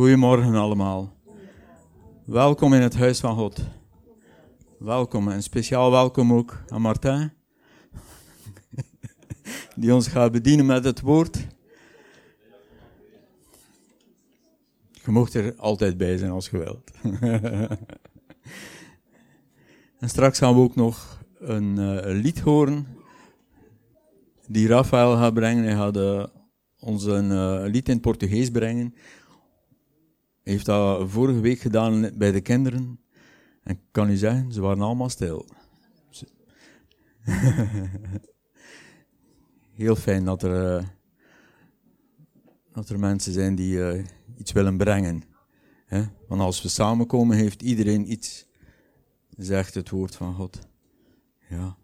Goedemorgen allemaal. Welkom in het huis van God. Welkom en speciaal welkom ook aan Martin, die ons gaat bedienen met het woord. Je mocht er altijd bij zijn als je wilt. en straks gaan we ook nog een, uh, lied horen die Rafael gaat brengen. Hij gaat uh, ons een uh, lied in het Portugees brengen. Heeft dat vorige week gedaan bij de kinderen. En ik kan u zeggen, ze waren allemaal stil. Heel fijn dat er, dat er mensen zijn die iets willen brengen. Want als we samenkomen, heeft iedereen iets, zegt het woord van God. Ja.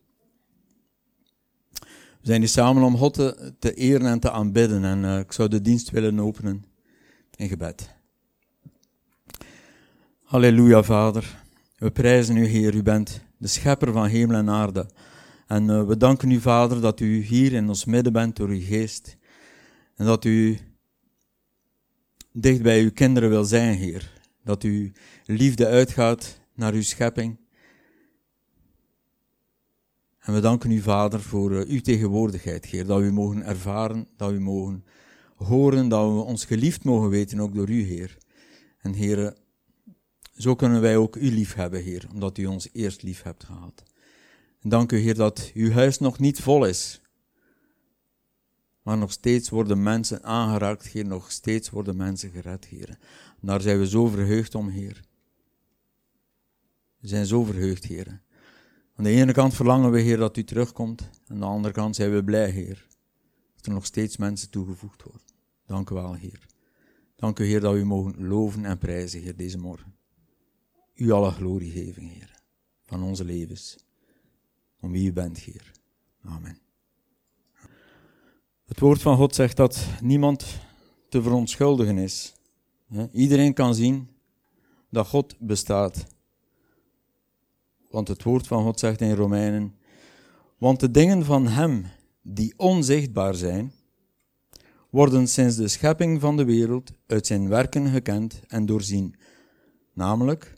We zijn hier samen om God te, te eren en te aanbidden. En uh, ik zou de dienst willen openen in gebed. Halleluja, Vader. We prijzen u, Heer. U bent de schepper van hemel en aarde. En uh, we danken u, Vader, dat u hier in ons midden bent door uw geest. En dat u dicht bij uw kinderen wil zijn, Heer. Dat uw liefde uitgaat naar uw schepping. En we danken u, Vader, voor uh, uw tegenwoordigheid, Heer. Dat we mogen ervaren, dat we mogen horen, dat we ons geliefd mogen weten, ook door u, Heer. En Heer, zo kunnen wij ook u lief hebben, Heer, omdat u ons eerst lief hebt gehad. Dank u, Heer, dat uw huis nog niet vol is. Maar nog steeds worden mensen aangeraakt, Heer. Nog steeds worden mensen gered, Heer. daar zijn we zo verheugd om, Heer. We zijn zo verheugd, Heer. Aan de ene kant verlangen we, Heer, dat u terugkomt. Aan de andere kant zijn we blij, Heer. Dat er nog steeds mensen toegevoegd worden. Dank u wel, Heer. Dank u, Heer, dat u mogen loven en prijzen, Heer, deze morgen. U alle glorie geven, Heer, van onze levens. Om wie u bent, Heer. Amen. Het woord van God zegt dat niemand te verontschuldigen is. Iedereen kan zien dat God bestaat. Want het woord van God zegt in Romeinen: Want de dingen van Hem die onzichtbaar zijn, worden sinds de schepping van de wereld uit zijn werken gekend en doorzien, namelijk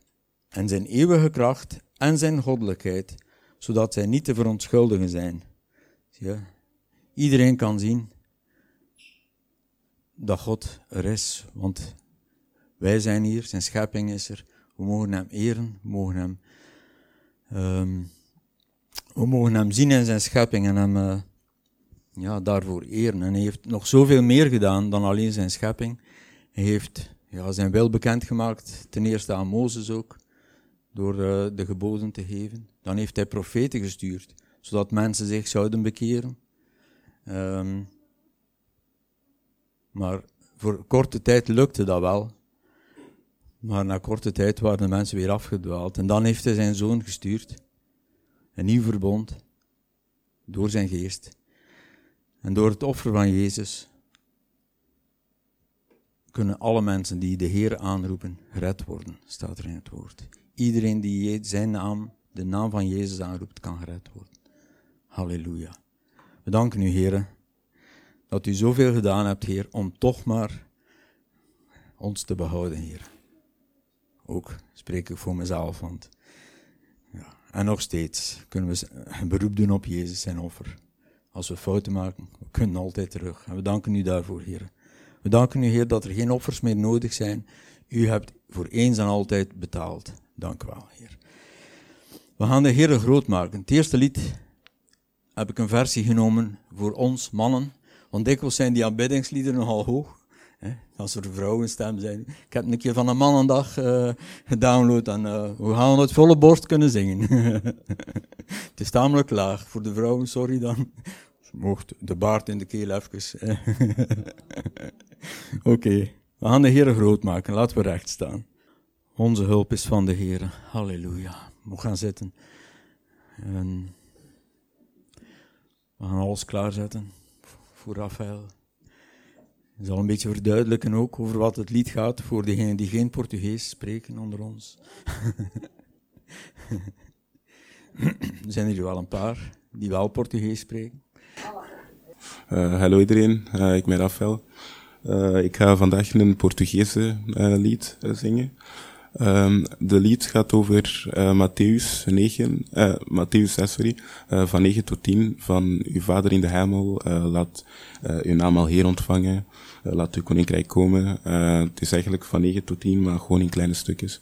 en zijn eeuwige kracht en zijn goddelijkheid, zodat zij niet te verontschuldigen zijn. Iedereen kan zien dat God er is, want wij zijn hier, zijn schepping is er. We mogen hem eren, we mogen hem, um, we mogen hem zien in zijn schepping en hem uh, ja, daarvoor eren. En hij heeft nog zoveel meer gedaan dan alleen zijn schepping. Hij heeft ja, zijn wil bekendgemaakt, ten eerste aan Mozes ook, door uh, de geboden te geven. Dan heeft hij profeten gestuurd, zodat mensen zich zouden bekeren. Um, maar voor korte tijd lukte dat wel. Maar na korte tijd waren de mensen weer afgedwaald. En dan heeft hij zijn zoon gestuurd. Een nieuw verbond. Door zijn geest. En door het offer van Jezus kunnen alle mensen die de Heer aanroepen gered worden, staat er in het woord. Iedereen die zijn naam, de naam van Jezus aanroept, kan gered worden. Halleluja. We danken u, Heer, dat u zoveel gedaan hebt, Heer, om toch maar ons te behouden, Heer. Ook spreek ik voor mezelf, ja. En nog steeds kunnen we een beroep doen op Jezus zijn offer. Als we fouten maken, we kunnen altijd terug. En we danken u daarvoor, Heer. We danken u, Heer, dat er geen offers meer nodig zijn. U hebt voor eens en altijd betaald. Dank u wel, Heer. We gaan de Heer groot maken. Het eerste lied heb ik een versie genomen voor ons mannen. Want dikwijls zijn die aanbiddingsliederen nogal hoog. Hè, als er vrouwenstem zijn. Ik heb een keer van een mannendag uh, gedownload en uh, we gaan het volle borst kunnen zingen. het is tamelijk laag. Voor de vrouwen, sorry dan. Mocht de baard in de keel even. Oké. We gaan de Heer groot maken. Laten we recht staan. Onze hulp is van de Heer. Halleluja. We gaan zitten. En we gaan alles klaarzetten voor Rafael. Ik zal een beetje verduidelijken ook over wat het lied gaat voor degenen die geen Portugees spreken onder ons. er zijn er wel een paar die wel Portugees spreken. Uh, hallo iedereen, uh, ik ben Rafael. Uh, ik ga vandaag een Portugese uh, lied uh, zingen. Um, de lied gaat over Matthäus 9, Matthäus 6, sorry, van 9 tot 10, van uw vader in de hemel, laat uw naam al Heer ontvangen, laat uw koninkrijk komen. het is eigenlijk van 9 tot 10, maar gewoon in kleine stukjes.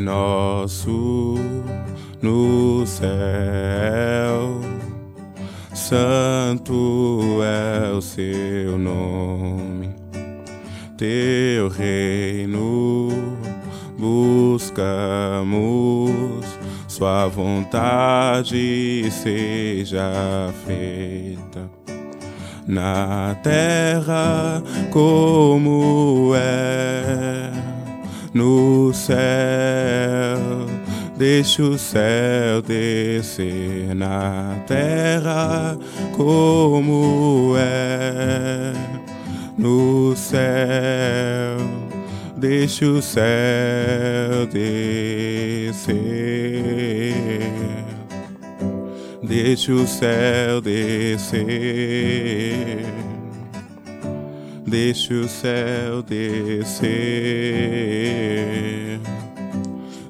Nosso no céu, santo é o seu nome, teu reino buscamos, sua vontade seja feita. Na terra como é no céu. Deixa o céu descer na terra como é no céu. Deixa o céu descer. Deixa o céu descer deixa o céu descer,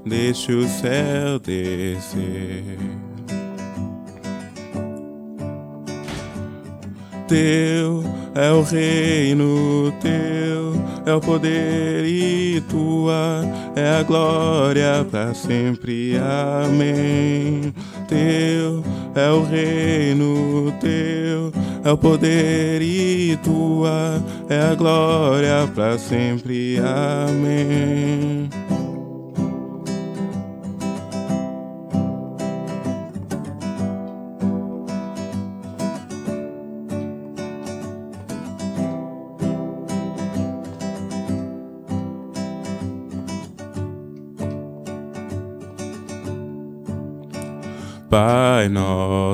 deixa o céu descer. Teu é o reino, teu é o poder e tua é a glória para sempre. Amém. Teu é o reino, teu é o poder e tua é a glória para sempre. Amém.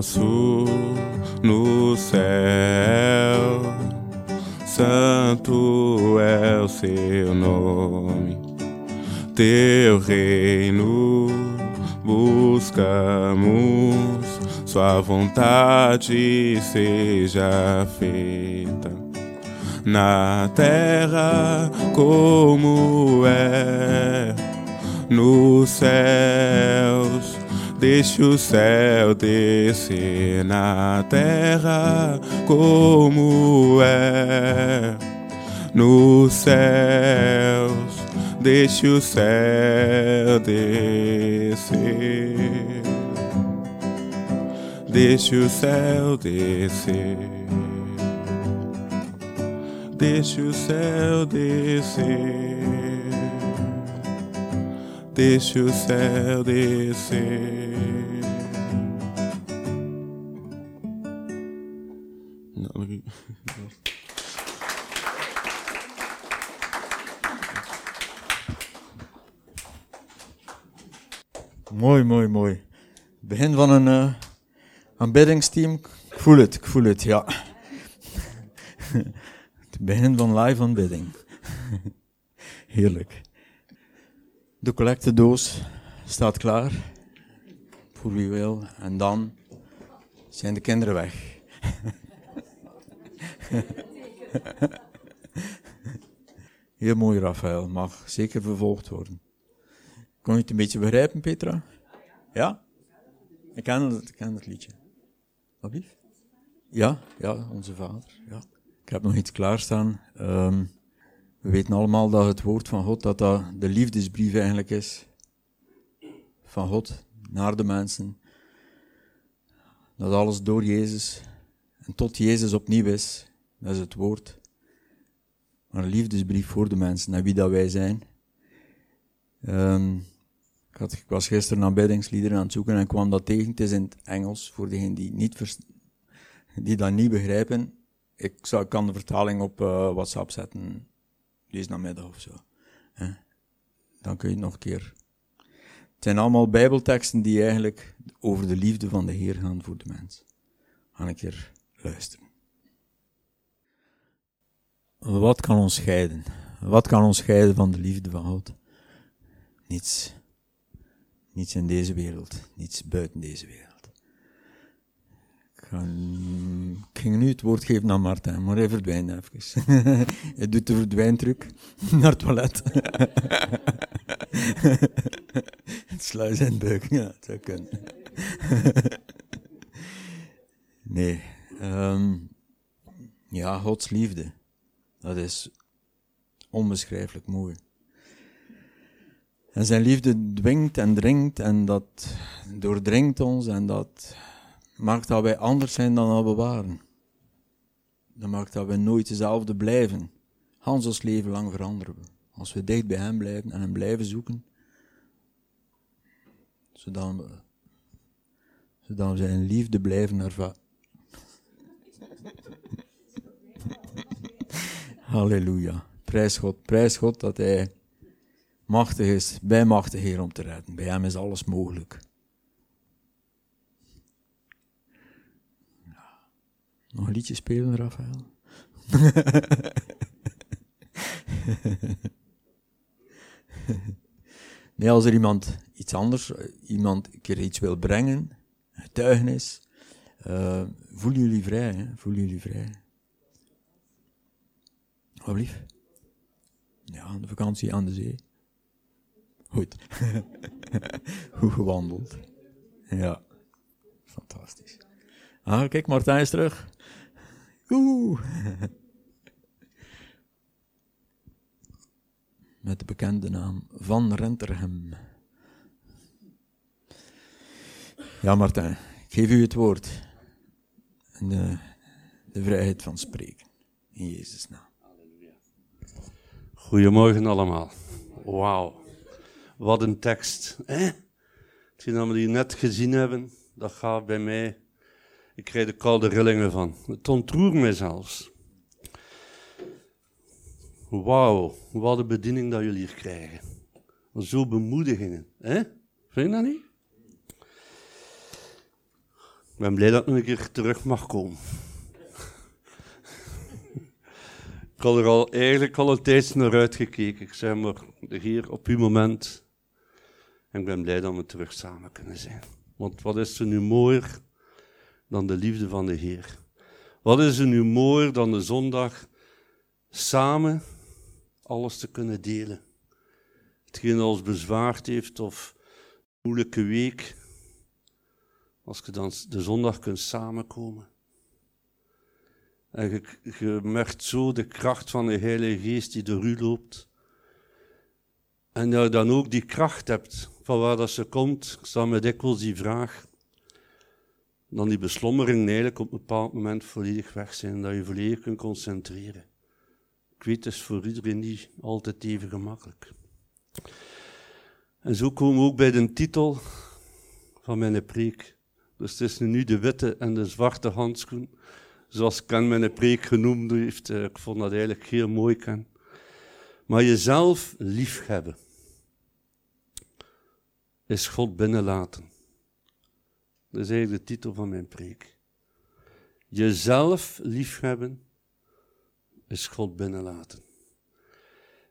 Nosso no céu, santo é o seu nome, teu reino buscamos, sua vontade seja feita. Na terra como é nos céus Deixa o céu descer na terra como é nos céus. Deixa o céu descer. Deixa o céu descer. Deixa o céu descer. Descer. Mooi, mooi, mooi. Begin van een uh, aanbiddingsteam. Ik voel het, ik voel het, ja. het begin van live aanbidding. Heerlijk. De collectedoos staat klaar. Voor wie wil. En dan zijn de kinderen weg. Heel mooi, Rafael. Mag zeker vervolgd worden. Kon je het een beetje begrijpen, Petra? Ja? Ik ken het, het liedje. Wat lief? Ja, ja, onze vader. Ja. Ik heb nog iets klaarstaan. Um, we weten allemaal dat het woord van God, dat dat de liefdesbrief eigenlijk is. Van God naar de mensen. Dat alles door Jezus en tot Jezus opnieuw is. Dat is het woord. Een liefdesbrief voor de mensen en wie dat wij zijn. Um, ik, was gisteren naar beddingsliederen aan het zoeken en kwam dat tegen. Het is in het Engels, voor degenen die, niet die dat niet begrijpen. Ik, zou, kan de vertaling op uh, WhatsApp zetten, deze namiddag of zo. Dan kun je het nog een keer. Het zijn allemaal bijbelteksten die eigenlijk over de liefde van de Heer gaan voor de mens. Ga een keer luisteren. wat kan ons scheiden? Wat kan ons scheiden van de liefde van God? Niets. Niets in deze wereld. Niets buiten deze wereld. Ik, ging nu het woord geven aan Martin, maar hij verdwijnt even. hij doet de verdwijntruc naar het toilet. het sluis in buik, ja, dat zou kunnen. nee. Um, ja, Gods liefde. Dat is onbeschrijfelijk mooi. En zijn liefde dwingt en dringt en dat doordringt ons en dat maakt dat wij anders zijn dan we waren. Dat maakt dat we nooit dezelfde blijven. Hans ons leven lang veranderen we. Als we dicht bij hem blijven en hem blijven zoeken, zodat we, zijn liefde blijven ervaren. Halleluja. Prijs God, prijs God dat Hij machtig is, bij machtig Heer om te redden. Bij Hem is alles mogelijk. Nog een liedje spelen, Rafael? nee, als er iemand iets anders, iemand een keer iets wil brengen, getuigenis, uh, voelen jullie vrij, hè? voelen jullie vrij. Wat lief? Ja, de vakantie aan de zee. Goed. Hoe gewandeld. Ja, fantastisch. Ah, kijk, Martijn is terug. Oeh. Met de bekende naam Van Renterhem. Ja, Martijn, ik geef u het woord. En de, de vrijheid van spreken. In Jezus' naam. Goedemorgen allemaal. Wauw. Wat een tekst. Hè? Hetgeen dat we die net gezien hebben, dat gaat bij mij. Ik krijg de koude rillingen van. Het ontroert mij zelfs. Wauw, wat een bediening dat jullie hier krijgen. Zo bemoedigingen. Hè? Vind je dat niet? Ik ben blij dat ik nog een keer terug mag komen. Ik had er al eigenlijk al een tijdje naar uitgekeken. Ik zeg maar, hier op uw moment. En ik ben blij dat we terug samen kunnen zijn. Want wat is er nu mooier dan de liefde van de Heer? Wat is er nu mooier dan de zondag samen alles te kunnen delen? Hetgeen ons bezwaard heeft of een moeilijke week. Als je dan de zondag kunt samenkomen. En je, je merkt zo de kracht van de Heilige Geest die door u loopt. En dat je dan ook die kracht hebt van waar dat ze komt. Ik stel me dikwijls die vraag. Dan die beslommering eigenlijk op een bepaald moment volledig weg zijn. Dat je volledig kunt concentreren. Ik weet, het is voor iedereen niet altijd even gemakkelijk. En zo komen we ook bij de titel van mijn preek. Dus het is nu de witte en de zwarte handschoen zoals Ken mijn preek genoemd heeft. Eh, ik vond dat eigenlijk heel mooi, Ken. Maar jezelf liefhebben is God binnenlaten. Dat is eigenlijk de titel van mijn preek. Jezelf liefhebben is God binnenlaten.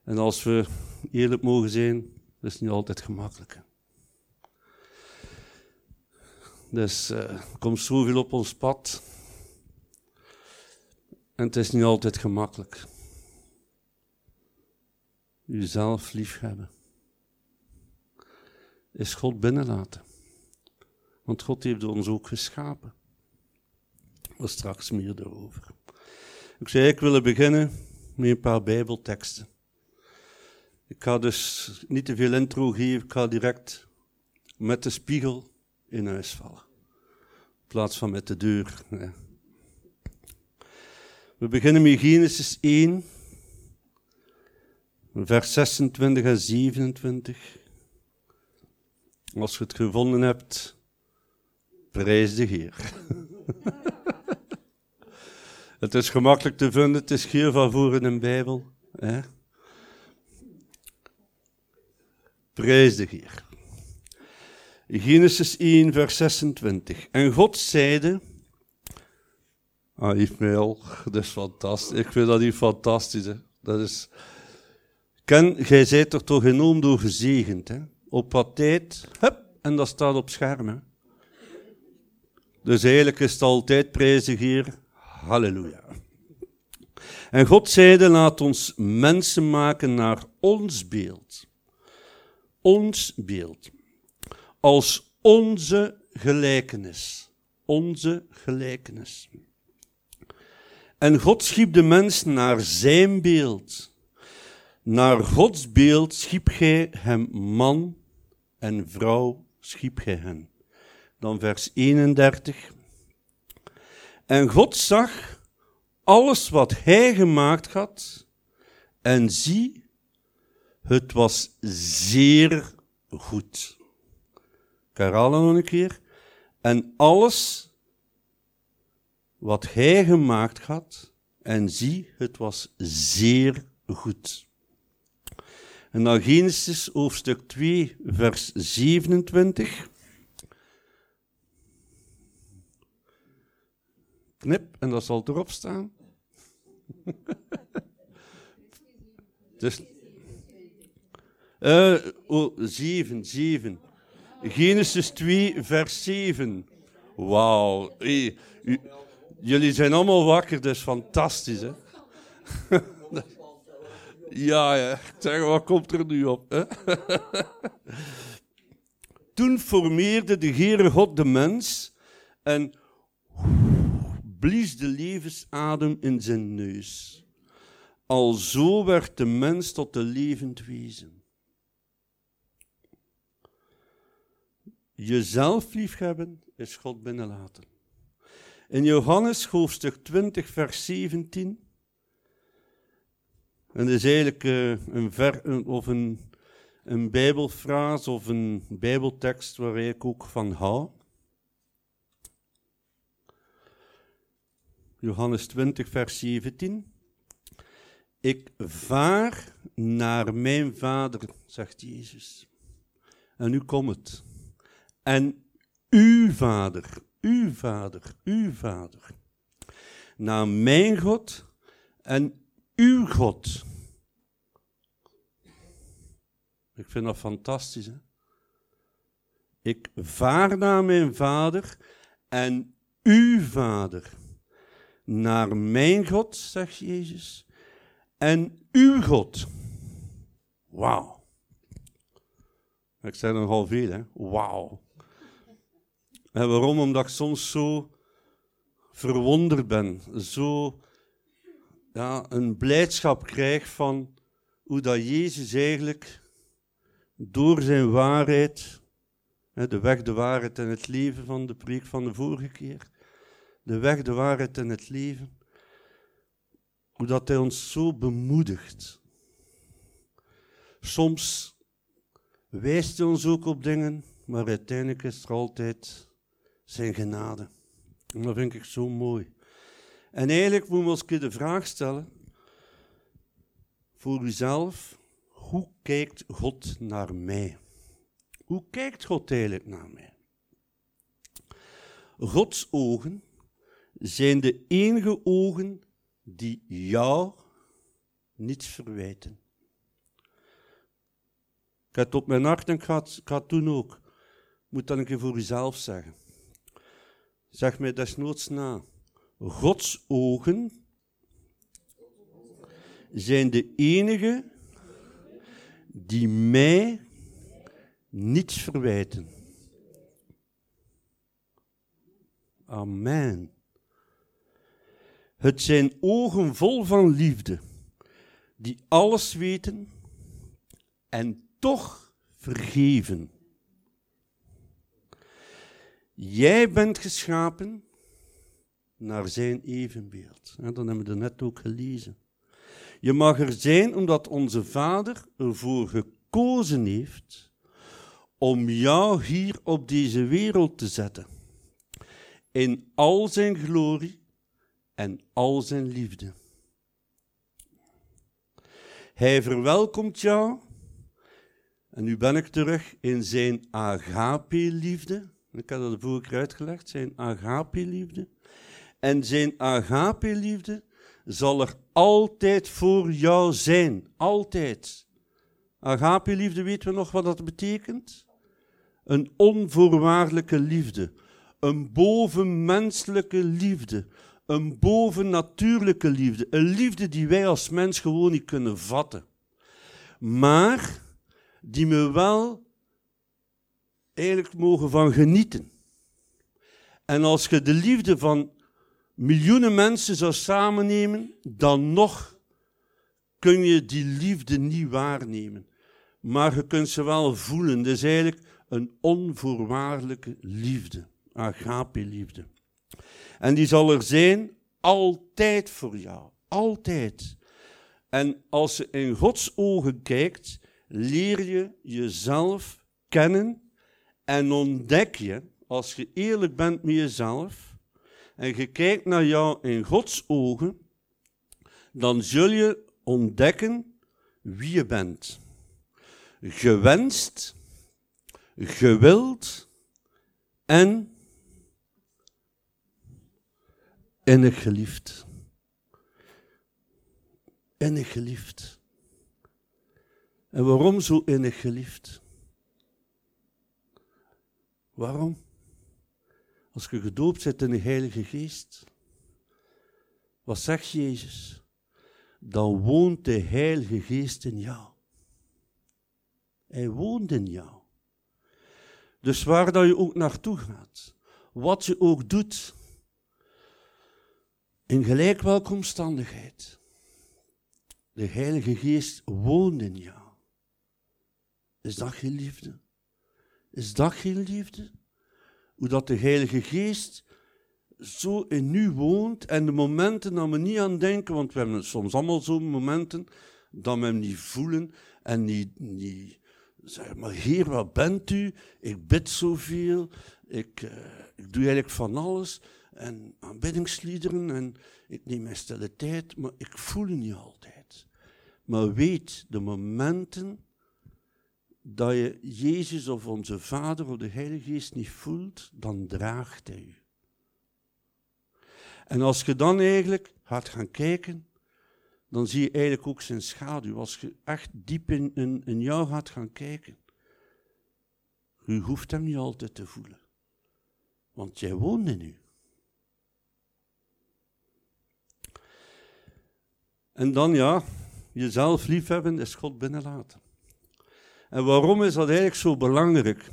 En als we eerlijk mogen zijn, is niet altijd gemakkelijk. Dus er komt zoveel op ons pad. En het is niet altijd gemakkelijk. Uzelf liefhebben. Is God binnenlaten. Want God heeft ons ook geschapen. We straks meer daarover. Ik zei, ik wil beginnen met een paar Bijbelteksten. Ik ga dus niet te veel intro geven, ik ga direct met de spiegel in huis vallen. In plaats van met de deur. We beginnen met Genesis 1, vers 26 en 27. Als je het gevonden hebt, prijs de Heer. het is gemakkelijk te vinden, het is hier van voor in een Bijbel. Hè? Prijs de Heer. Genesis 1, vers 26. En God zeide aan Ismaël. Dat is fantastisch. Ik vind dat niet fantastisch. Dat is... Ken, jij zijt er toch enorm door gezegend. Hè? Op wat tijd, hup, en dat staat op scherm. Hè? Dus eigenlijk is het altijd prijzig hier. Halleluja. En God zeide, laat ons mensen maken naar ons beeld. Ons beeld. Als onze gelijkenis. Onze gelijkenis. En God schiep de mens naar zijn beeld. Naar Gods beeld schiep gij hem man en vrouw schiep gij hen. Dan vers 31. En God zag alles wat hij gemaakt had, en zie, het was zeer goed. Ik herhaal nog een keer. En alles wat hij gemaakt had, en zie, het was zeer goed. En dan Genesis hoofdstuk 2, vers 27. Knip, en dat zal erop staan. dus, uh, oh, 7, 7. Genesis 2, vers 7. Wauw. Hey, jullie zijn allemaal wakker, is fantastisch, hè? ja, ja. Zeg, wat komt er nu op? Hè? Toen formeerde de Heere God de mens en blies de levensadem in zijn neus. Alzo werd de mens tot een levend wezen. Jezelf liefhebben is God binnenlaten. In Johannes hoofdstuk 20, vers 17. En dat is eigenlijk uh, een, ver, of een, een bijbelfraas of een bijbeltekst waar ik ook van hou. Johannes 20, vers 17. Ik vaar naar mijn vader, zegt Jezus. En nu komt het. En uw vader, uw vader, uw vader. Naar mijn God en uw God. Ik vind dat fantastisch. Hè? Ik vaar naar mijn vader en uw vader naar mijn God, zegt Jezus, en uw God. Wauw. Ik zei nogal veel, hè? Wauw. En waarom? Omdat ik soms zo verwonderd ben, zo een blijdschap krijg van hoe dat Jezus eigenlijk door zijn waarheid, de weg, de waarheid en het leven van de preek van de vorige keer, de weg, de waarheid en het leven. Hoe dat hij ons zo bemoedigt. Soms wijst hij ons ook op dingen, maar uiteindelijk is er altijd zijn genade. En dat vind ik zo mooi. En eigenlijk moeten we ons de vraag stellen, voor uzelf, hoe kijkt God naar mij? Hoe kijkt God eigenlijk naar mij? Gods ogen zijn de enige ogen die jou niets verwijten. Ik heb het op mijn hart en ik ga ook. Moet dan een keer voor uzelf zeggen. Zeg mij desnoods na. Gods ogen zijn de enige die mij niets verwijten. Amen. Het zijn ogen vol van liefde, die alles weten en toch vergeven. Jij bent geschapen naar zijn evenbeeld. En dan hebben we het net ook gelezen. Je mag er zijn omdat onze Vader ervoor gekozen heeft om jou hier op deze wereld te zetten. In al zijn glorie en al zijn liefde. Hij verwelkomt jou, en nu ben ik terug in zijn agape-liefde. Ik had dat vorige keer uitgelegd, zijn agape-liefde. En zijn agape-liefde zal er altijd voor jou zijn. Altijd. Agape-liefde, weten we nog wat dat betekent? Een onvoorwaardelijke liefde. Een bovenmenselijke liefde. Een bovennatuurlijke liefde. Een liefde die wij als mens gewoon niet kunnen vatten. Maar die we wel eigenlijk mogen van genieten. En als je de liefde van miljoenen mensen zou samennemen, dan nog kun je die liefde niet waarnemen. Maar je kunt ze wel voelen. Is eigenlijk een onvoorwaardelijke liefde. Agape-liefde. En die zal er zijn altijd voor jou. Altijd. En als je in Gods ogen kijkt, leer je jezelf kennen en ontdek je, als je eerlijk bent met jezelf en je kijkt naar jou in Gods ogen, dan zul je ontdekken wie je bent. Gewenst, gewild en innig geliefd. Innig geliefd. En waarom zo innig geliefd? Waarom? Als je gedoopt zit in de Heilige Geest, wat zegt Jezus? Dan woont de Heilige Geest in jou. Hij woont in jou. Dus waar dat je ook naartoe gaat, wat je ook doet, in gelijk welke omstandigheid, de Heilige Geest woont in jou. Is dat geen liefde? Is dat geen liefde? Hoe dat de Heilige Geest zo in u woont en de momenten dat we niet aan denken, want we hebben soms allemaal zo'n momenten dat we hem niet voelen en niet, niet zeggen, maar Heer, wat bent u? Ik bid zoveel, ik, uh, ik doe eigenlijk van alles en aanbiddingsliederen en ik neem mijn stille tijd, maar ik voel het niet altijd. Maar weet, de momenten dat je Jezus of onze Vader of de Heilige Geest niet voelt, dan draagt Hij u. En als je dan eigenlijk gaat gaan kijken, dan zie je eigenlijk ook zijn schaduw. Als je echt diep in, in, in jou gaat gaan kijken, u hoeft hem niet altijd te voelen, want jij woont in u. En dan ja, jezelf liefhebben is God binnenlaten. En waarom is dat eigenlijk zo belangrijk?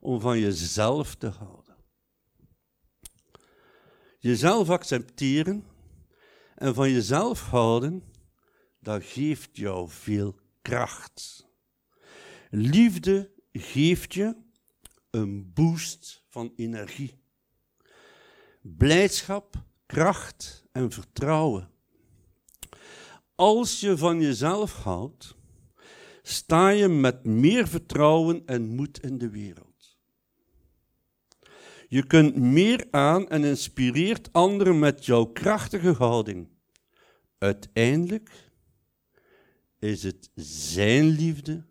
Om van jezelf te houden. Jezelf accepteren en van jezelf houden, dat geeft jou veel kracht. Liefde geeft je een boost van energie. Blijdschap, kracht en vertrouwen. Als je van jezelf houdt, sta je met meer vertrouwen en moed in de wereld. Je kunt meer aan en inspireert anderen met jouw krachtige houding. Uiteindelijk is het Zijn liefde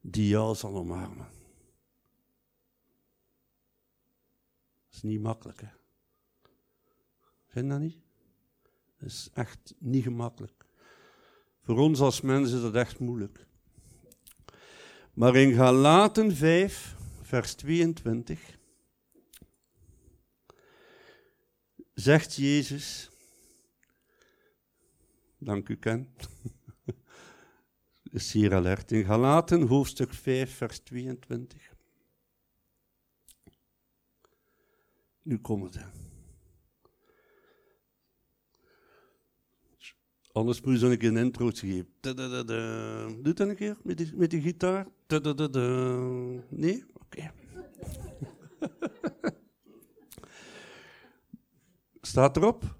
die jou zal omarmen. Dat is niet makkelijk, hè? Vind je dat niet? Dat is echt niet gemakkelijk. Voor ons als mensen is dat echt moeilijk. Maar in Galaten 5, vers 22, zegt Jezus, dank u Ken, is hier alert, in Galaten hoofdstuk 5, vers 22. Nu komt het. Anders moet je keer een intro geven. Doe dat een keer met die, met die gitaar. Nee? Oké. Staat erop?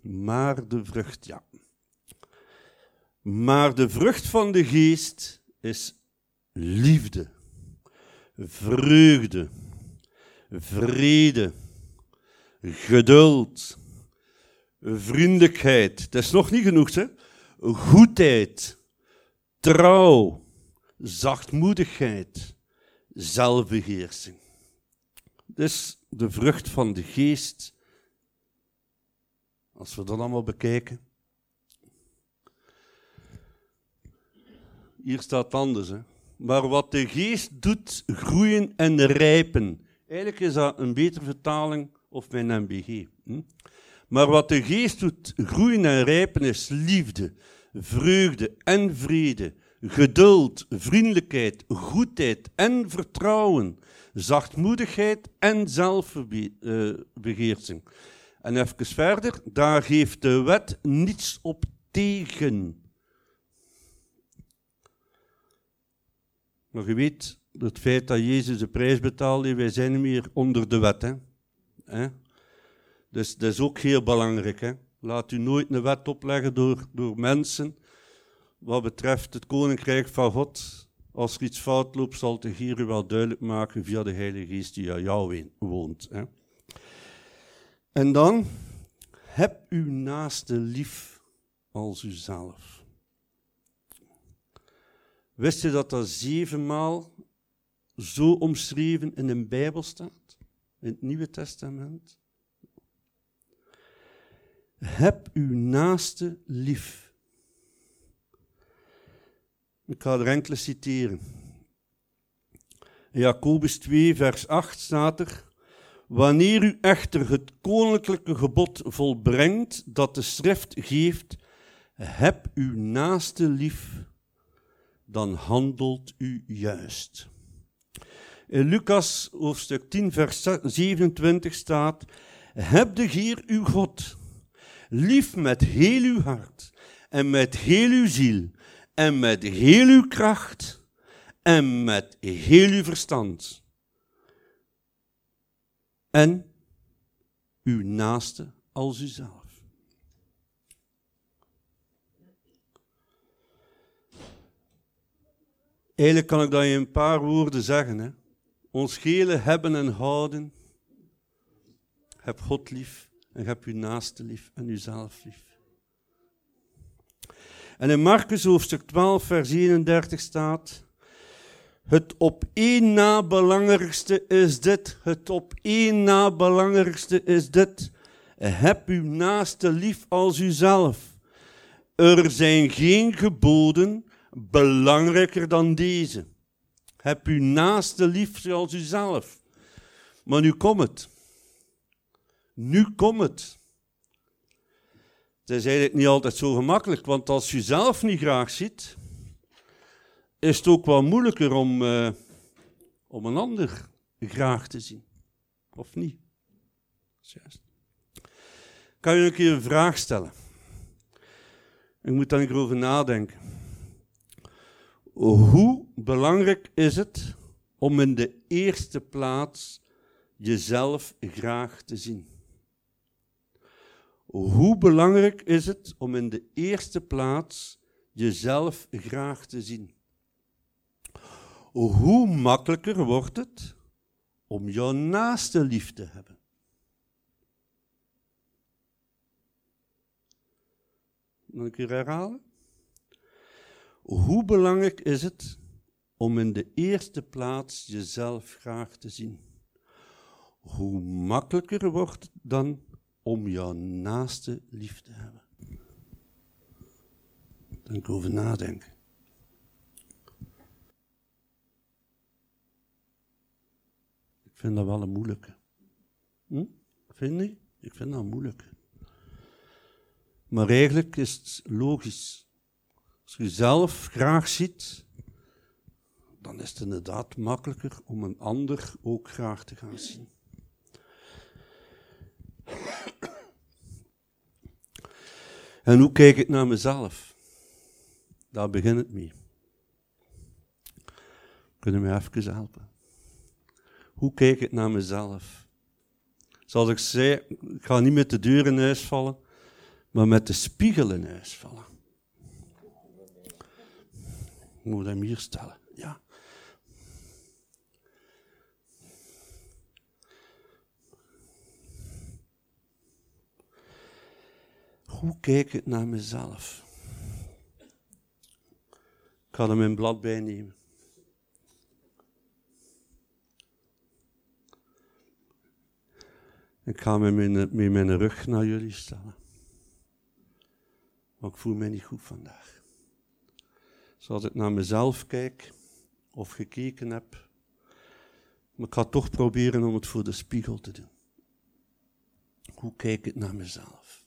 Maar de vrucht, ja. Maar de vrucht van de geest is liefde, vreugde, vrede, geduld, vriendelijkheid. Dat is nog niet genoeg, hè? Goedheid, trouw, zachtmoedigheid, zelfbeheersing. Dus de vrucht van de geest Als we dat allemaal bekijken. Hier staat anders. Hè. Maar wat de geest doet, groeien en rijpen. Eigenlijk is dat een betere vertaling of mijn MBG. Hm? Maar wat de geest doet, groeien en rijpen, is liefde, vreugde en vrede, geduld, vriendelijkheid, goedheid en vertrouwen, zachtmoedigheid en zelfbeheersing. En even verder, daar geeft de wet niets op tegen. Maar je weet, het feit dat Jezus de prijs betaalde, wij zijn niet meer onder de wet. Hè? Dus dat is ook heel belangrijk. Hè? Laat u nooit een wet opleggen door, door mensen wat betreft het koninkrijk van God. Als er iets fout loopt, zal de Heer u wel duidelijk maken via de Heilige Geest die aan jou woont. Hè? En dan, heb uw naaste lief als uzelf. Wist je dat dat zevenmaal zo omschreven in een Bijbel staat? In het Nieuwe Testament? Heb uw naaste lief. Ik ga er enkele citeren. In Jacobus 2, vers 8 staat er: Wanneer u echter het koninklijke gebod volbrengt dat de schrift geeft, heb uw naaste lief, dan handelt u juist. In Lucas hoofdstuk 10, vers 27 staat: Heb de Heer uw God lief met heel uw hart en met heel uw ziel en met heel uw kracht en met heel uw verstand. En uw naaste als uzelf. Eigenlijk kan ik dat in een paar woorden zeggen. Hè. Ons gele hebben en houden. Heb God lief en heb uw naaste lief en uzelf lief. En in Marcus hoofdstuk 12, vers 31 staat: Het op één na belangrijkste is dit. Het op één na belangrijkste is dit. Heb uw naaste lief als uzelf. Er zijn geen geboden belangrijker dan deze. Heb uw naaste lief zoals uzelf. Maar nu komt het. Nu komt het. Het is eigenlijk niet altijd zo gemakkelijk, want als je zelf niet graag ziet, is het ook wel moeilijker om, uh, om een ander graag te zien. Of niet? Juist. Kan je een keer een vraag stellen? Ik moet daar over nadenken. Hoe belangrijk is het om in de eerste plaats jezelf graag te zien? Hoe belangrijk is het om in de eerste plaats jezelf graag te zien? Hoe makkelijker wordt het om jouw naaste lief te hebben? Nog een keer herhalen. Hoe belangrijk is het om in de eerste plaats jezelf graag te zien? Hoe makkelijker wordt het dan om jouw naaste lief te hebben. Denk over nadenken. Ik vind dat wel een moeilijke. Hm? Vind je? Ik vind dat moeilijk. Maar eigenlijk is het logisch. Als je zelf graag ziet, dan is het inderdaad makkelijker om een ander ook graag te gaan zien. En hoe kijk ik naar mezelf? Daar begint het mee. Kunnen me even helpen? Hoe kijk ik naar mezelf? Zoals ik zei, ik ga niet met de deur in huis vallen, maar met de spiegel in huis vallen. Ik moet hem hier stellen. Ja. Hoe kijk ik naar mezelf? Ik ga er mijn blad bij nemen. Ik ga met mijn, met mijn rug naar jullie stellen. Maar ik voel mij niet goed vandaag. Zoals ik naar mezelf kijk, of gekeken heb. Maar ik ga toch proberen om het voor de spiegel te doen. Hoe kijk ik naar mezelf?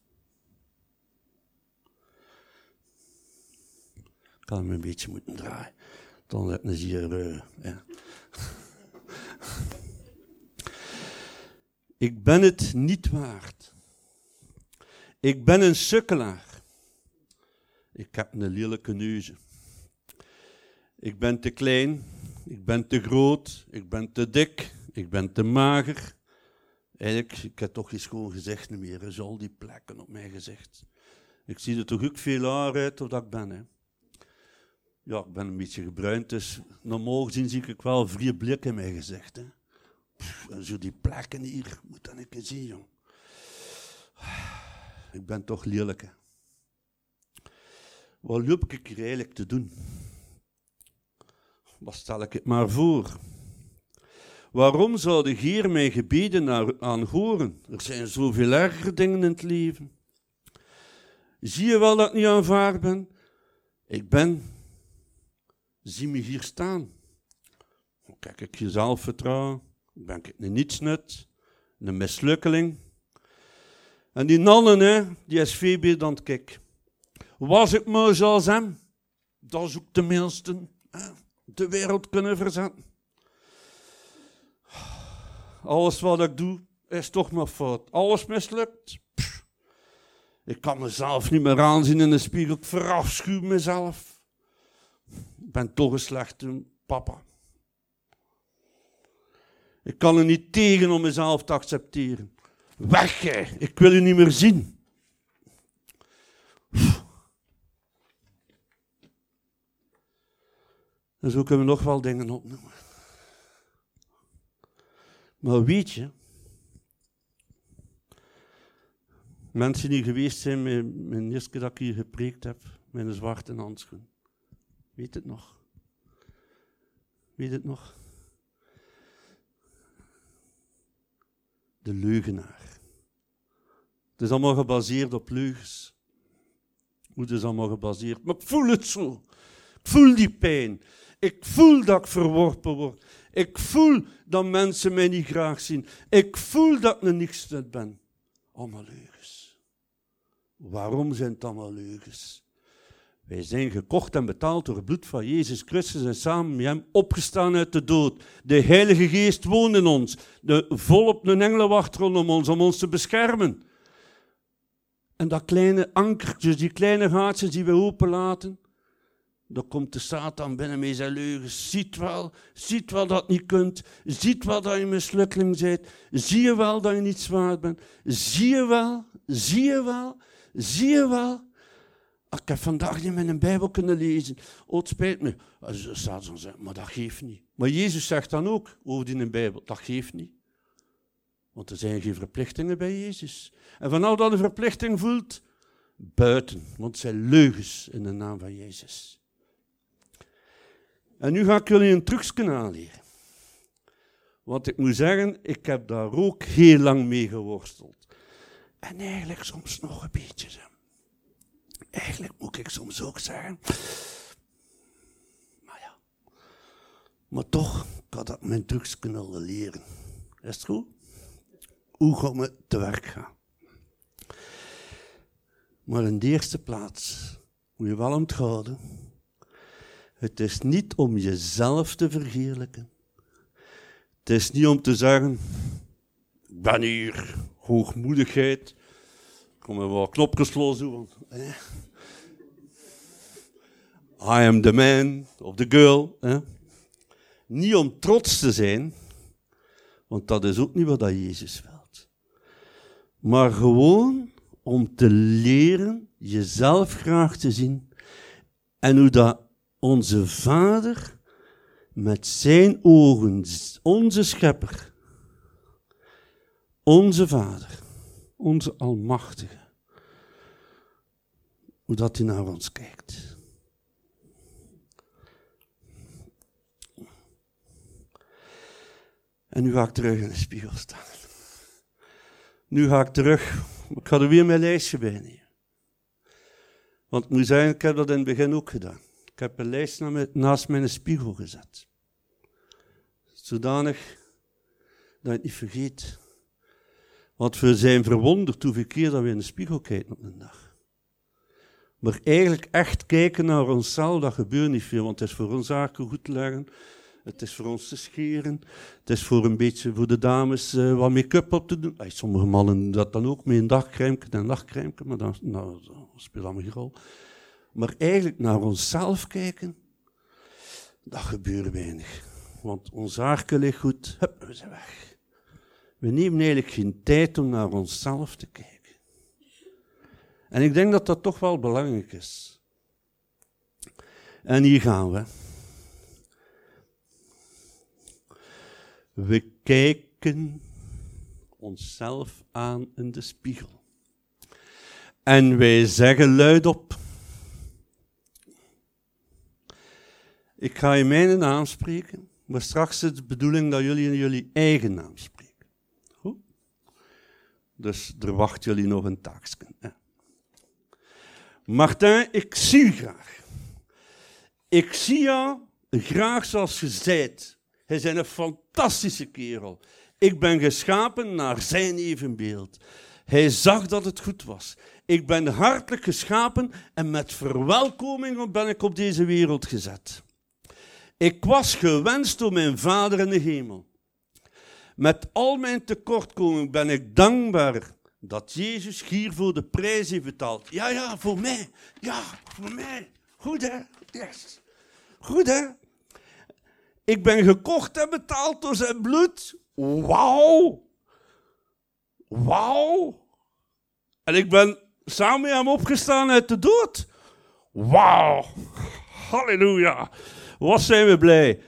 Kan hem een beetje moeten draaien. Dan heb je hier. Ja. ik ben het niet waard. Ik ben een sukkelaar. Ik heb een lelijke neuze. Ik ben te klein, ik ben te groot, ik ben te dik, ik ben te mager. Eigenlijk, ik heb toch eens gewoon gezegd niet meer, is al die plekken op mijn gezicht. Ik zie er toch ook veel haar uit of dat ik ben. Hè. Ja, ik ben een beetje gebruind, dus normaal gezien zie ik wel vier blikken in mijn gezicht. Hè. en zo die plekken hier, moet dat ik zien, jong. Ik ben toch lelijk. Wat loop ik hier eigenlijk te doen? Wat stel ik het maar voor? Waarom zou de Heer mijn gebeden aanhoren? Er zijn zoveel ergere dingen in het leven. Zie je wel dat ik niet aanvaard ben? Ik ben. Zie me hier staan. Kijk ik je zelfvertrouwen? Ben ik een nietsnut? Een mislukkeling? En die nannen, hè, die beter dan ik. Was ik maar zoals hem, dan zoek tenminste hè, de wereld kunnen verzetten. Alles wat ik doe, is toch maar fout. Alles mislukt. Ik kan mezelf niet meer aanzien in de spiegel. Ik verafschuw mezelf. Ben toch een slechte papa. Ik kan er niet tegen om mezelf te accepteren. Weg jij, ik wil je niet meer zien. En zo kunnen we nog wel dingen opnoemen. Maar weet je, mensen die geweest zijn met mijn eerste dat ik hier gepreekt heb, met een zwarte handschoen. Weet het nog? Weet het nog? De leugenaar. Het is allemaal gebaseerd op leugens. Hoe is het allemaal gebaseerd? Maar ik voel het zo. Ik voel die pijn. Ik voel dat ik verworpen word. Ik voel dat mensen mij niet graag zien. Ik voel dat ik een niks ben. Allemaal leugens. Waarom zijn het allemaal leugens? Wij zijn gekocht en betaald door het bloed van Jezus Christus en samen met hem opgestaan uit de dood. De Heilige Geest woont in ons. De volop een engelenwacht rondom ons om ons te beschermen. En dat kleine ankertjes, die kleine gaatjes die we openlaten, dan komt de Satan binnen met zijn leugens. Ziet wel, ziet wel dat je niet kunt. Ziet wel dat je mislukkeling bent. Zie je wel dat je niet zwaar bent. Zie je wel, zie je wel, zie je wel. Ik heb vandaag niet mijn Bijbel kunnen lezen. Oh, het spijt me. Satan zegt, maar dat geeft niet. Maar Jezus zegt dan ook over die Bijbel, dat geeft niet. Want er zijn geen verplichtingen bij Jezus. En vanaf dat een verplichting voelt, buiten. Want het zijn leugens in de naam van Jezus. En nu ga ik jullie een trucje aanleren. Want ik moet zeggen, ik heb daar ook heel lang mee geworsteld. En eigenlijk soms nog een beetje. Eigenlijk moet ik soms ook zeggen. Maar ja. Maar toch, ik had dat mijn trucs kunnen leren. Is het goed? Hoe gaan we te werk gaan? Maar in de eerste plaats moet je wel onthouden het is niet om jezelf te verheerlijken. Het is niet om te zeggen, ik ben hier, hoogmoedigheid. Kom maar wat knopjes los doen. I am the man of the girl. Niet om trots te zijn, want dat is ook niet wat dat Jezus wil. Maar gewoon om te leren jezelf graag te zien en hoe dat onze Vader met zijn ogen, onze Schepper, onze Vader, onze Almachtige, hoe dat hij naar ons kijkt. En nu ga ik terug in de spiegel staan. Nu ga ik terug. Ik ga er weer mijn lijstje bij nemen. Want ik moet zeggen, ik heb dat in het begin ook gedaan. Ik heb een lijst naast mijn spiegel gezet. Zodanig dat je niet vergeet. Want we zijn verwonderd hoeveel keer dat we in de spiegel kijken op een dag. Maar eigenlijk echt kijken naar onszelf, dat gebeurt niet veel. Want het is voor ons zaken goed te leggen. Het is voor ons te scheren. Het is voor een beetje voor de dames uh, wat make-up op te doen. Sommige mannen doen dat dan ook met een dagcrème en nachtcrème. Maar dan, nou, dat speelt allemaal rol. Maar eigenlijk naar onszelf kijken, dat gebeurt weinig. Want ons haarke ligt goed, hup, we zijn weg. We nemen eigenlijk geen tijd om naar onszelf te kijken. En ik denk dat dat toch wel belangrijk is. En hier gaan we. We kijken onszelf aan in de spiegel. En wij zeggen luidop. Ik ga in mijn naam spreken, maar straks is de bedoeling dat jullie in jullie eigen naam spreken. Dus er wacht jullie nog een taakje. Martin, ik zie je graag. Ik zie jou graag zoals je zijt. Hij is een fantastische kerel. Ik ben geschapen naar zijn evenbeeld. Hij zag dat het goed was. Ik ben hartelijk geschapen en met verwelkoming ben ik op deze wereld gezet. Ik was gewenst door mijn Vader in de hemel. Met al mijn tekortkoming ben ik dankbaar dat Jezus hiervoor de prijs heeft betaald. Ja, ja, voor mij. Ja, voor mij. Goed hè? Yes. Goed hè? Ik ben gekocht en betaald door zijn bloed. Wauw. Wauw. En ik ben samen met hem opgestaan uit de dood. Wauw. Halleluja. Wat zijn we blij.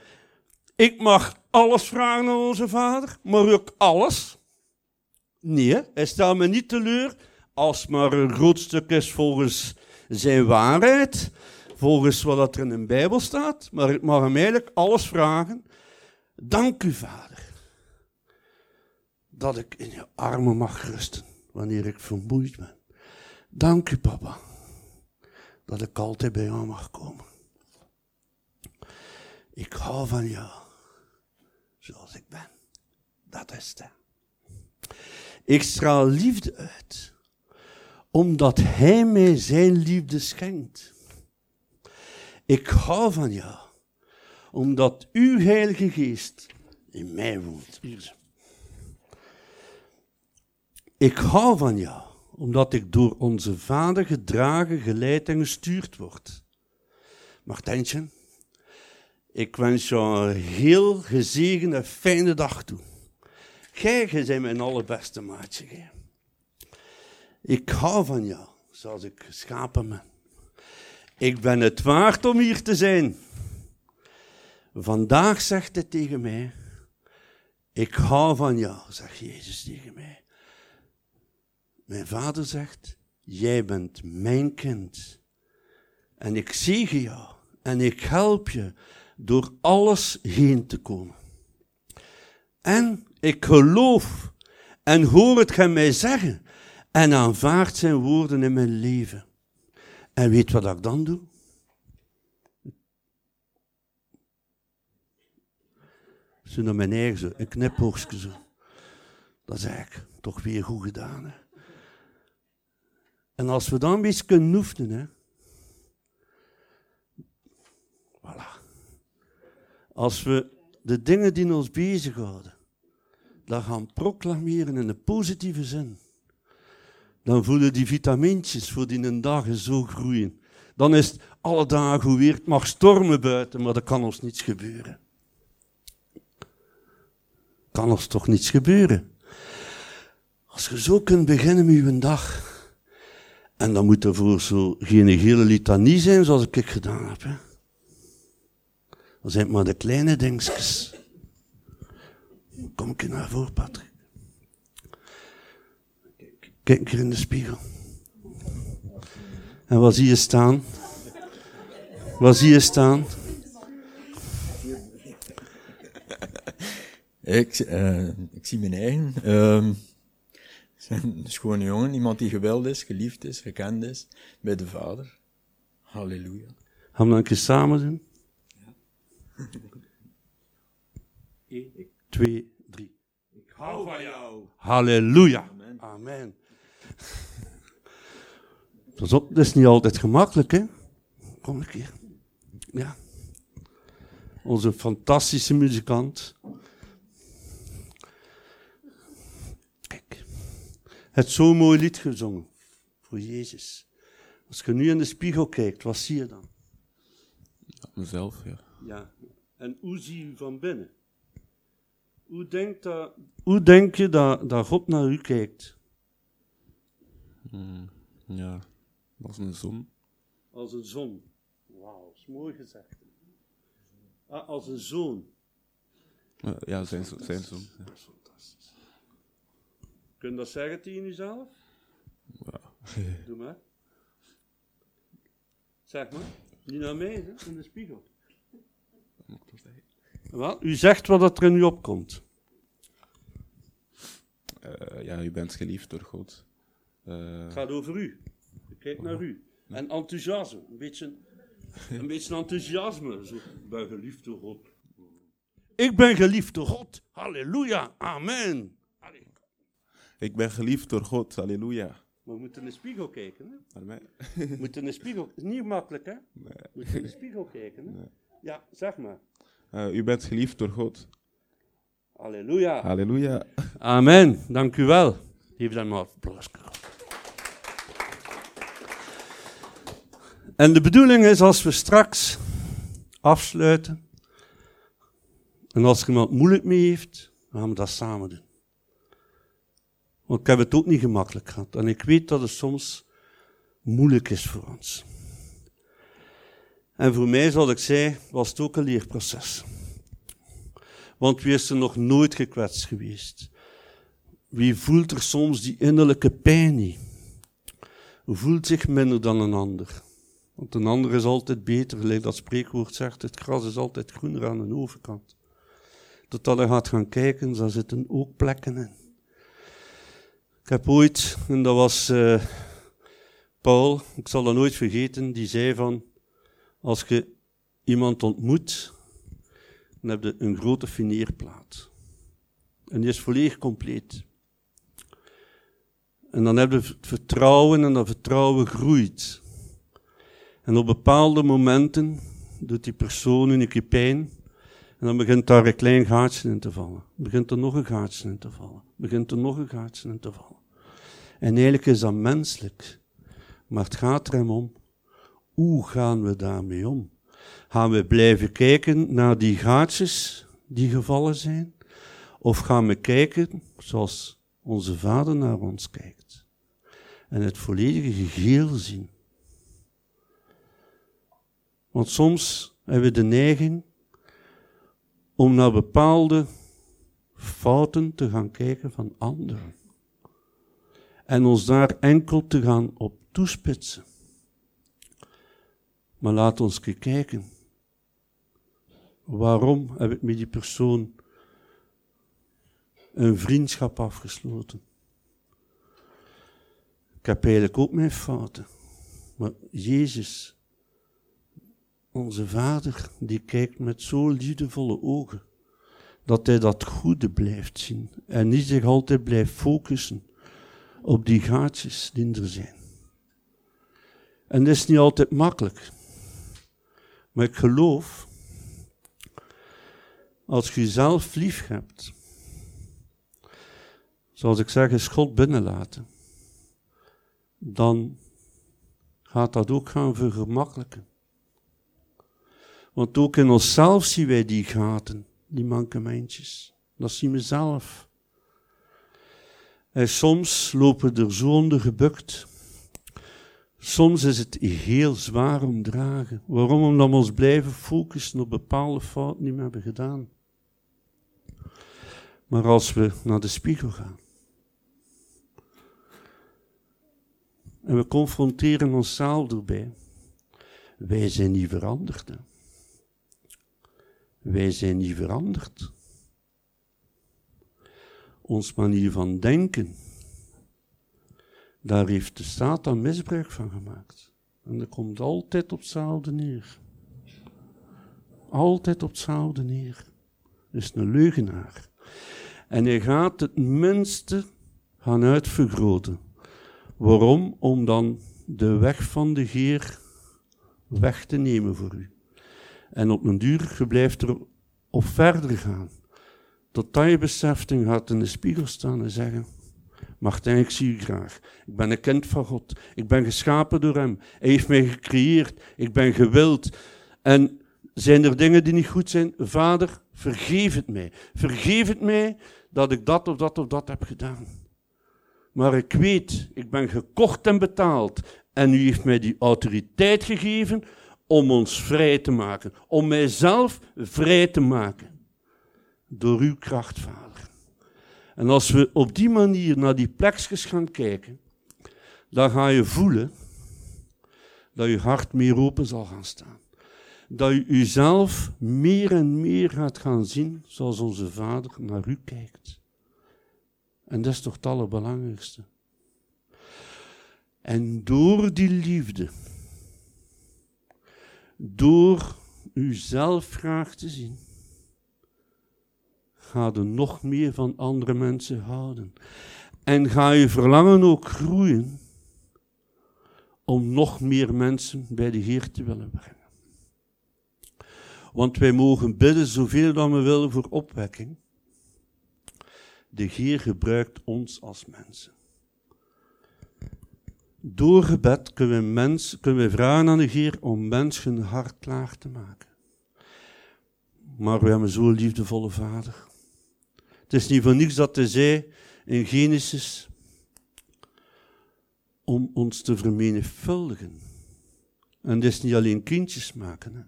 Ik mag alles vragen aan onze vader, maar ook alles. Nee, hij stelt me niet teleur als maar een groot stuk is volgens zijn waarheid, volgens wat er in de Bijbel staat, maar ik mag hem eigenlijk alles vragen. Dank u, vader, dat ik in je armen mag rusten wanneer ik vermoeid ben. Dank u, papa, dat ik altijd bij jou mag komen. Ik hou van jou, zoals ik ben. Dat is het. Ik straal liefde uit, omdat Hij mij zijn liefde schenkt. Ik hou van jou, omdat uw Heilige Geest in mij woont. Ik hou van jou, omdat ik door onze Vader gedragen, geleid en gestuurd word. Martijntje, ik wens jou een heel gezegende, fijne dag toe. Gij, gij bent mijn allerbeste maatje. Ik hou van jou, zoals ik geschapen ben. Ik ben het waard om hier te zijn. Vandaag zegt hij tegen mij, ik hou van jou, zegt Jezus tegen mij. Mijn vader zegt, jij bent mijn kind. En ik zegen jou en ik help je door alles heen te komen. En ik geloof en hoor het hem mij zeggen en aanvaard zijn woorden in mijn leven. En weet wat ik dan doe? Zo naar mijn eigen zo, een knipoogstje zo. Dat is eigenlijk toch weer goed gedaan. Hè? En als we dan beetje kunnen oefenen, hè. Voilà. Als we de dingen die ons bezighouden, dan gaan proclameren in een positieve zin. Dan voelen die vitamintjes voor die een dag zo groeien. Dan is het alle dagen hoe weer, het mag stormen buiten, maar er kan ons niets gebeuren. Kan ons toch niets gebeuren? Als je zo kunt beginnen met je dag, en dan moet er voor zo geen hele litanie zijn zoals ik gedaan heb. Dan zijn maar de kleine dingetjes. Kom ik naar voren, Patrick. Kijk een keer in de spiegel. En wat zie je staan? Wat zie je staan? Ik, uh, ik zie mijn eigen. Uh, een schone jongen, iemand die geweld is, geliefd is, gekend is bij de vader. Halleluja. Gaan we dan een keer samen doen? Eén, twee, drie. Ik hou van jou. Halleluja. Amen. Pas op, dat is niet altijd gemakkelijk, hè? Kom een keer. Ja. Onze fantastische muzikant. Kijk. Het zo'n mooi lied gezongen. Voor Jezus. Als je nu in de spiegel kijkt, wat zie je dan? Mezelf, ja. Ja. En hoe zie je van binnen? Hoe, denkt dat, hoe denk je dat, dat God naar u kijkt? Hmm, ja, als een zon. Als een zon. Wauw, dat is mooi gezegd. Ah, als een zoon. Ja, zijn, zijn zon. Ja. Kun je dat zeggen tegen jezelf? Ja. Doe maar. Zeg maar. Niet naar mij, hè, in de spiegel. Moet ik dat zeggen? Wel, u zegt wat dat er in u opkomt. Eh, ja, u bent geliefd door God. Eh, Het gaat over u. Ik kijk naar u. En enthousiasme. Een beetje, een beetje enthousiasme. Zo, ik ben geliefd door God. Ik ben geliefd door God. Halleluja. Amen. Allee. ik ben geliefd door God, halleluja. Maar we moeten in de spiegel kijken. Hè? We moeten in de spiegel. niet makkelijk, hè? Nee. We moeten in de spiegel kijken. Hè? Ja, zeg maar. Eh, u bent geliefd door God, Halleluja. halleluja. Amen. Dank u wel. Geef dan maar applaus. En de bedoeling is als we straks afsluiten. En als er iemand moeilijk mee heeft, dan gaan we dat samen doen. Want ik heb het ook niet gemakkelijk gehad. En ik weet dat het soms moeilijk is voor ons. En voor mij, zoals ik zei, was het ook een leerproces. Want wie is er nog nooit gekwetst geweest? Wie voelt er soms die innerlijke pijn niet? Voelt zich minder dan een ander. Want een ander is altijd beter, gelijk dat spreekwoord zegt, het gras is altijd groener aan de overkant. Totdat je gaat gaan kijken, daar zitten ook plekken in. Ik heb ooit, en dat was uh, Paul, ik zal dat nooit vergeten, die zei van, als je iemand ontmoet, dan heb je een grote fineerplaat. En die is volledig compleet. En dan heb je het vertrouwen en dat vertrouwen groeit. En op bepaalde momenten doet die persoon een keer pijn. En dan begint daar een klein gaatje in te vallen. Begint er nog een gaatje in te vallen. Begint er nog een gaatje in te vallen. En eigenlijk is dat menselijk. Maar het gaat er hem om. Hoe gaan we daarmee om? Gaan we blijven kijken naar die gaatjes die gevallen zijn? Of gaan we kijken zoals onze vader naar ons kijkt? En het volledige geheel zien. Want soms hebben we de neiging om naar bepaalde fouten te gaan kijken van anderen. En ons daar enkel te gaan op toespitsen. Maar laat ons kijken. Waarom heb ik met die persoon een vriendschap afgesloten? Ik heb eigenlijk ook mijn fouten. Maar Jezus, onze Vader, die kijkt met zo liefdevolle ogen. Dat hij dat goede blijft zien. En niet zich altijd blijft focussen op die gaatjes die er zijn. En dat is niet altijd makkelijk. Maar ik geloof, als je jezelf lief hebt, zoals ik zeg, is God binnenlaten, dan gaat dat ook gaan vergemakkelijken. Want ook in onszelf zien wij die gaten, die mankementjes. Dat zien we zelf. En soms lopen er zo gebukt. Soms is het heel zwaar om dragen. Waarom? Omdat we ons blijven focussen op bepaalde fouten die we hebben gedaan. Maar als we naar de spiegel gaan en we confronteren onszelf erbij, wij zijn niet veranderd. Wij zijn niet veranderd. Ons manier van denken, daar heeft de Satan misbruik van gemaakt. En dat komt altijd op hetzelfde neer. Altijd op hetzelfde neer. Is een leugenaar. En hij gaat het minste gaan uitvergroten. Waarom? Om dan de weg van de Heer weg te nemen voor u. En op een duur, je blijft er op verder gaan. Totdat je beseft en gaat in de spiegel staan en zeggen, Martijn, ik zie u graag. Ik ben een kind van God. Ik ben geschapen door Hem. Hij heeft mij gecreëerd. Ik ben gewild. En zijn er dingen die niet goed zijn? Vader, vergeef het mij. Vergeef het mij dat ik dat of dat of dat heb gedaan. Maar ik weet, ik ben gekocht en betaald. En u heeft mij die autoriteit gegeven om ons vrij te maken. Om mijzelf vrij te maken. Door uw kracht, Vader. En als we op die manier naar die plekjes gaan kijken, dan ga je voelen dat je hart meer open zal gaan staan. Dat je jezelf meer en meer gaat gaan zien zoals onze Vader naar u kijkt. En dat is toch het allerbelangrijkste. En door die liefde, door uzelf graag te zien, ga je nog meer van andere mensen houden. En ga je verlangen ook groeien om nog meer mensen bij de Heer te willen brengen. Want wij mogen bidden zoveel dan we willen voor opwekking. De Heer gebruikt ons als mensen. Door gebed kunnen we, mens, kunnen we vragen aan de Heer om mensen hart klaar te maken. Maar we hebben zo'n liefdevolle Vader. Het is niet voor niets dat hij zei in Genesis om ons te vermenigvuldigen. En dat is niet alleen kindjes maken. Hè.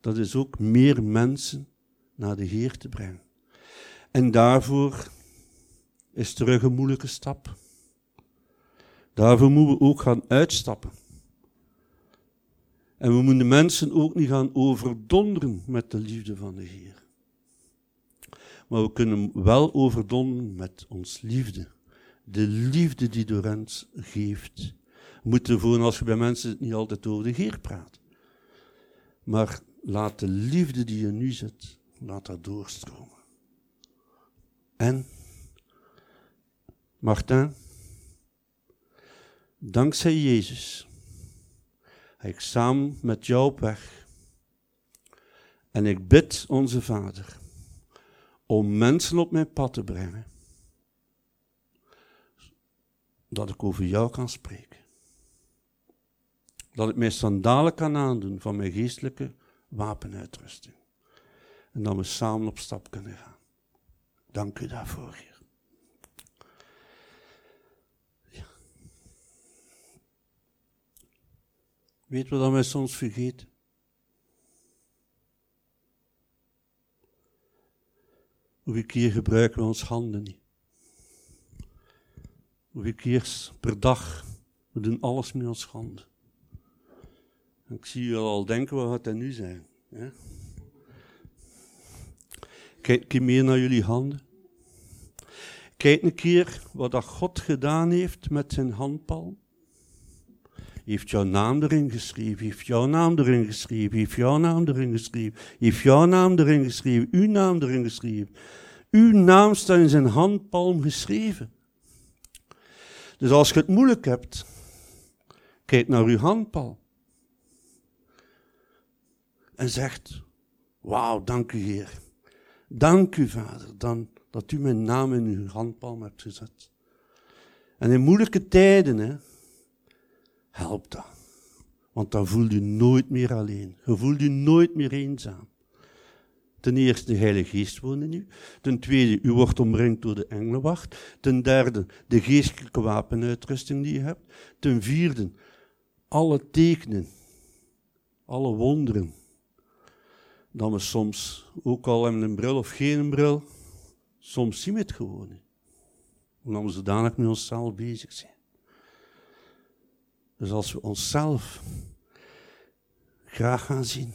Dat is ook meer mensen naar de Heer te brengen. En daarvoor is terug een moeilijke stap. Daarvoor moeten we ook gaan uitstappen. En we moeten mensen ook niet gaan overdonderen met de liefde van de Heer. Maar we kunnen wel overdonderen met ons liefde. De liefde die door ons geeft. Moeten voor als je bij mensen niet altijd over de Heer praat. Maar laat de liefde die je nu zit, laat dat doorstromen. En, Martin, dankzij Jezus, ik samen met jou op weg. En ik bid onze Vader om mensen op mijn pad te brengen, dat ik over jou kan spreken. Dat ik mijn sandalen kan aandoen van mijn geestelijke wapenuitrusting. En dat we samen op stap kunnen gaan. Dank u daarvoor, Heer. Ja. Weet wat wij soms vergeten? Hoeveel keer gebruiken we ons handen niet? Hoeveel keer per dag? We doen alles met ons handen. Ik zie je al denken, wat gaat dat nu zijn? Ja? Kijk een meer naar jullie handen. Kijk een keer wat dat God gedaan heeft met zijn handpalm. Heeft jouw naam erin geschreven, heeft jouw naam erin geschreven, heeft jouw naam erin geschreven, heeft jouw naam erin geschreven, uw naam erin geschreven. Uw naam staat in zijn handpalm geschreven. Dus als je het moeilijk hebt, kijk naar uw handpalm. En zegt, wauw, dank u Heer. Dank u Vader, dan, dat u mijn naam in uw handpalm hebt gezet. En in moeilijke tijden, hè, helpt dat. Want dan voel je nooit meer alleen. Je voelt je nooit meer eenzaam. Ten eerste, de Heilige Geest woont in u. Ten tweede, u wordt omringd door de engelenwacht. Ten derde, de geestelijke wapenuitrusting die je hebt. Ten vierde, alle tekenen, alle wonderen. Dat we soms, ook al hebben een bril of geen bril, soms zien we het gewoon. Omdat we zodanig met onszelf bezig zijn. Dus als we onszelf graag gaan zien,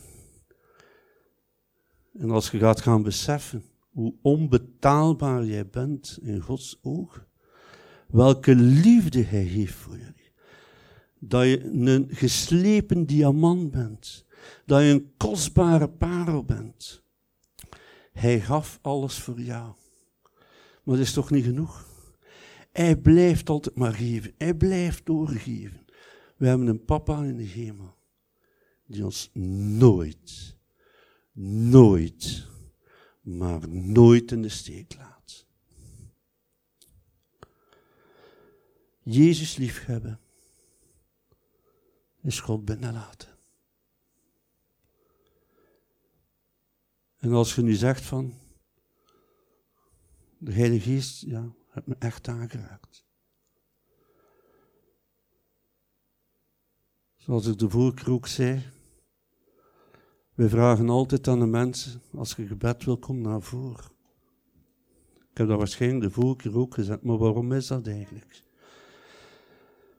en als je gaat gaan beseffen hoe onbetaalbaar jij bent in Gods ogen, welke liefde Hij heeft voor jullie, Dat je een geslepen diamant bent. Dat je een kostbare parel bent. Hij gaf alles voor jou. Maar dat is toch niet genoeg? Hij blijft altijd maar geven. Hij blijft doorgeven. We hebben een papa in de hemel. Die ons nooit, nooit, maar nooit in de steek laat. Jezus liefhebben is God binnenlaten. En als je nu zegt van, de Heilige Geest, ja, heeft me echt aangeraakt. Zoals ik de ook zei, we vragen altijd aan de mensen, als je gebed wil, kom naar voren. Ik heb dat waarschijnlijk de vorige ook gezegd, maar waarom is dat eigenlijk?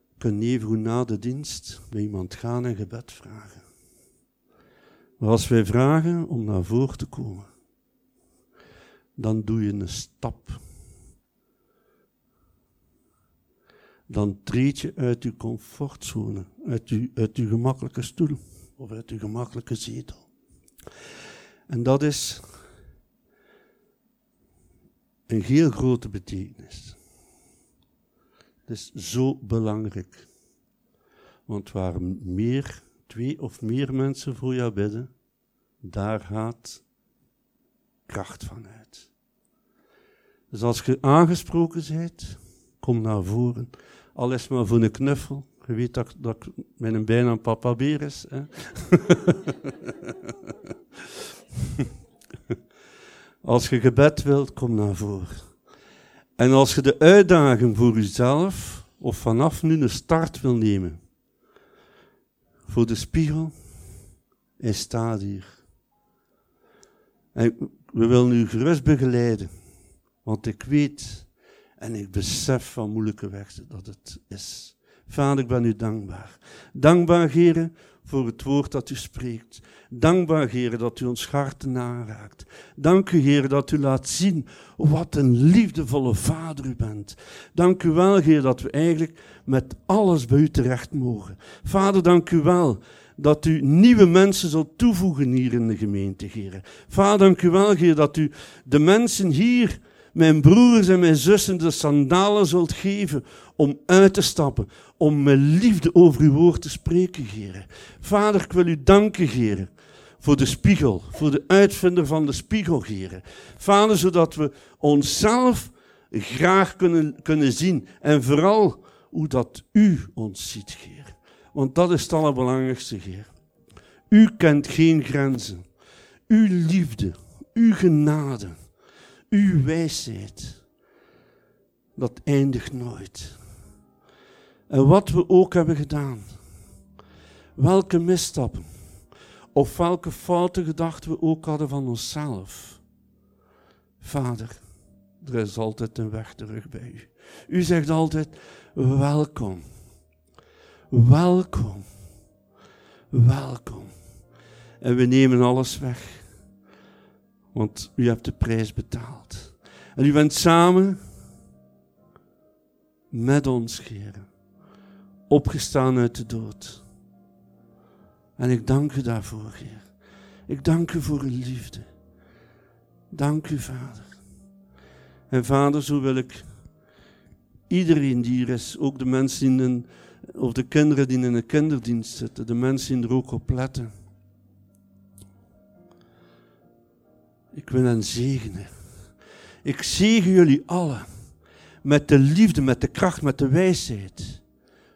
Je kunt even goed na de dienst bij iemand gaan en gebed vragen. Maar als wij vragen om naar voren te komen, dan doe je een stap. Dan treed je uit je comfortzone, uit je, uit je gemakkelijke stoel of uit je gemakkelijke zetel. En dat is een heel grote betekenis. Het is zo belangrijk. Want waar meer, twee of meer mensen voor jou bidden, daar gaat kracht van uit. Dus als je aangesproken bent, kom naar voren. Al is maar voor een knuffel. Je weet dat, dat mijn bijnaam papa beer is. Hè? als je gebed wilt, kom naar voren. En als je de uitdaging voor jezelf, of vanaf nu een start wil nemen, voor de spiegel, hij staat hier. En we willen u gerust begeleiden, want ik weet en ik besef van moeilijke weg dat het is. Vader, ik ben u dankbaar. Dankbaar, heren, voor het woord dat u spreekt. Dankbaar, Heer, dat u ons harten aanraakt. Dank u, Heer, dat u laat zien wat een liefdevolle Vader u bent. Dank u wel, Heer, dat we eigenlijk met alles bij u terecht mogen. Vader, dank u wel dat u nieuwe mensen zult toevoegen hier in de gemeente, Heer. Vader, dank u wel, Heer, dat u de mensen hier mijn broers en mijn zussen de sandalen zult geven om uit te stappen, om met liefde over uw woord te spreken, Heer. Vader, ik wil u danken, Heer, voor de spiegel, voor de uitvinder van de spiegel, Heer. Vader, zodat we onszelf graag kunnen, kunnen zien en vooral hoe dat u ons ziet, Heer. Want dat is het allerbelangrijkste, Heer. U kent geen grenzen. Uw liefde, uw genade uw wijsheid, dat eindigt nooit. En wat we ook hebben gedaan, welke misstappen of welke foute gedachten we ook hadden van onszelf. Vader, er is altijd een weg terug bij u. U zegt altijd, welkom, welkom, welkom. En we nemen alles weg want u hebt de prijs betaald. En u bent samen met ons, Heer, opgestaan uit de dood. En ik dank u daarvoor, Heer. Ik dank u voor uw liefde. Dank u, Vader. En Vader, zo wil ik iedereen die hier is, ook de mensen in een, of de kinderen die in een kinderdienst zitten, de mensen die er ook op letten Ik wil hen zegenen. Ik zegen jullie allen met de liefde, met de kracht, met de wijsheid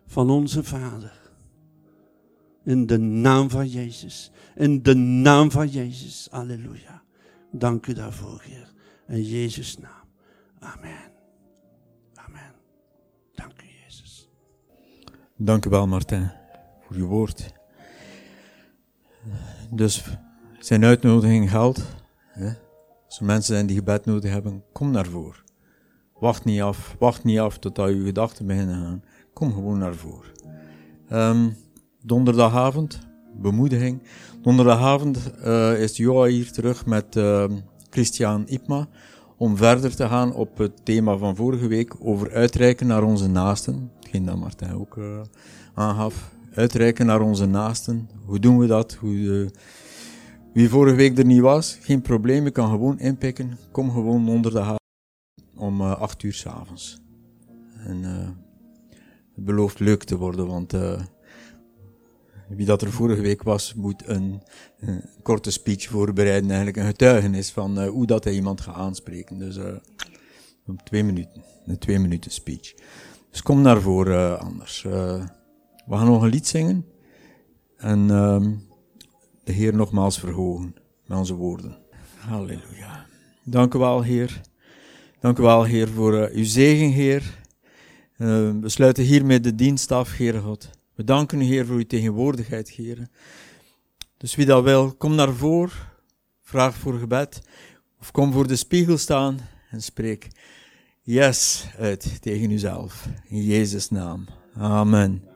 van onze Vader. In de naam van Jezus. In de naam van Jezus. Halleluja. Dank u daarvoor, Heer. In Jezus' naam. Amen. Amen. Dank u, Jezus. Dank u wel, Martin, voor uw woord. Dus zijn uitnodiging geldt als er mensen zijn die gebed nodig hebben, kom naar voren. Wacht niet af, wacht niet af totdat je gedachten beginnen gaan. Kom gewoon naar voren. Um, donderdagavond, bemoediging. Donderdagavond uh, is Joa hier terug met uh, Christian Ipma om verder te gaan op het thema van vorige week over uitreiken naar onze naasten. Het hetgeen dat Martijn ook uh, aangaf. Uitreiken naar onze naasten. Hoe doen we dat? Hoe, uh, wie vorige week er niet was, geen probleem, je kan gewoon inpikken. Kom gewoon onder de haven om uh, acht uur s'avonds. En het belooft leuk te worden, want wie dat er vorige week was, moet een, een korte speech voorbereiden, eigenlijk een getuigenis van hoe dat hij iemand gaat aanspreken. Dus twee minuten, een twee minuten speech. Dus kom naar voren uh, anders. Uh, we gaan nog een lied zingen. En uh, de Heer nogmaals verhogen met onze woorden. Halleluja. Dank u wel, Heer. Dank u wel, Heer, voor uh, uw zegen, Heer. we sluiten hiermee de dienst af, Heer God. We danken u, Heer, voor uw tegenwoordigheid, Heer. Dus wie dat wil, kom naar voren. Vraag voor gebed. Of kom voor de spiegel staan en spreek yes uit tegen uzelf. In Jezus' naam. Amen.